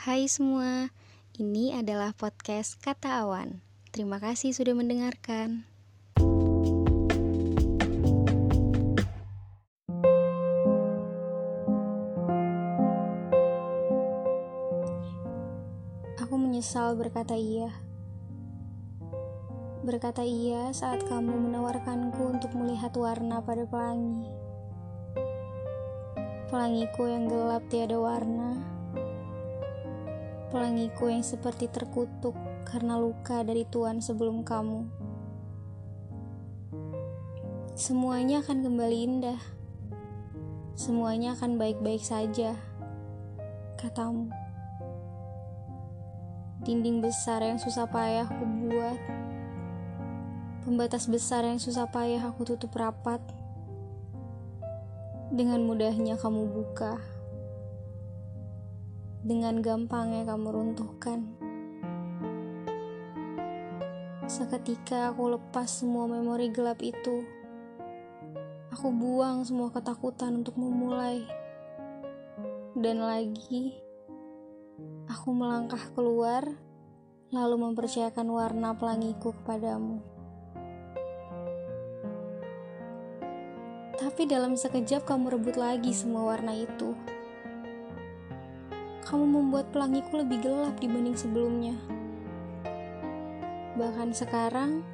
Hai semua, ini adalah podcast Kata Awan. Terima kasih sudah mendengarkan. Aku menyesal berkata iya. Berkata iya saat kamu menawarkanku untuk melihat warna pada pelangi. Pelangiku yang gelap tiada warna. Pelangiku yang seperti terkutuk karena luka dari Tuhan sebelum kamu. Semuanya akan kembali indah. Semuanya akan baik-baik saja, katamu. Dinding besar yang susah payah aku buat. Pembatas besar yang susah payah aku tutup rapat. Dengan mudahnya kamu buka. Dengan gampangnya kamu runtuhkan. Seketika aku lepas semua memori gelap itu. Aku buang semua ketakutan untuk memulai. Dan lagi, aku melangkah keluar, lalu mempercayakan warna pelangiku kepadamu. Tapi dalam sekejap kamu rebut lagi semua warna itu. Kamu membuat pelangiku lebih gelap dibanding sebelumnya. Bahkan sekarang,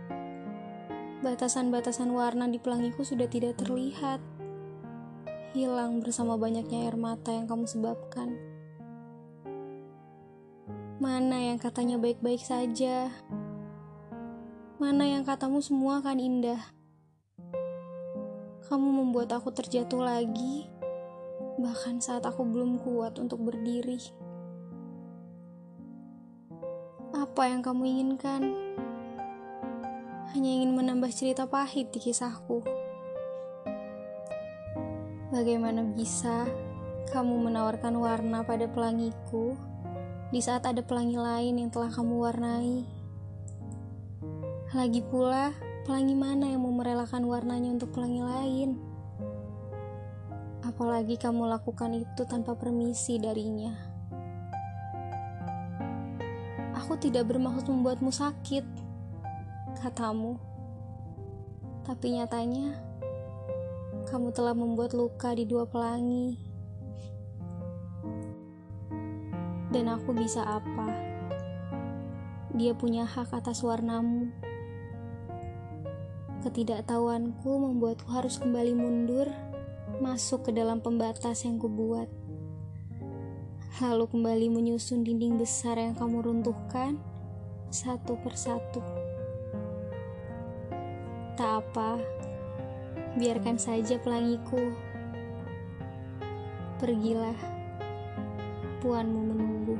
batasan-batasan warna di pelangiku sudah tidak terlihat. Hilang bersama banyaknya air mata yang kamu sebabkan. Mana yang katanya baik-baik saja? Mana yang katamu semua akan indah? Kamu membuat aku terjatuh lagi, bahkan saat aku belum kuat untuk berdiri. Apa yang kamu inginkan? Hanya ingin menambah cerita pahit di kisahku. Bagaimana bisa kamu menawarkan warna pada pelangiku di saat ada pelangi lain yang telah kamu warnai? Lagi pula, pelangi mana yang mau merelakan warnanya untuk pelangi lain? Apalagi kamu lakukan itu tanpa permisi darinya. Aku tidak bermaksud membuatmu sakit, katamu. Tapi nyatanya, kamu telah membuat luka di dua pelangi. Dan aku bisa apa? Dia punya hak atas warnamu. Ketidaktahuanku membuatku harus kembali mundur, masuk ke dalam pembatas yang kubuat. Lalu kembali menyusun dinding besar yang kamu runtuhkan satu persatu. Tak apa, biarkan saja pelangiku. Pergilah, puanmu menunggu.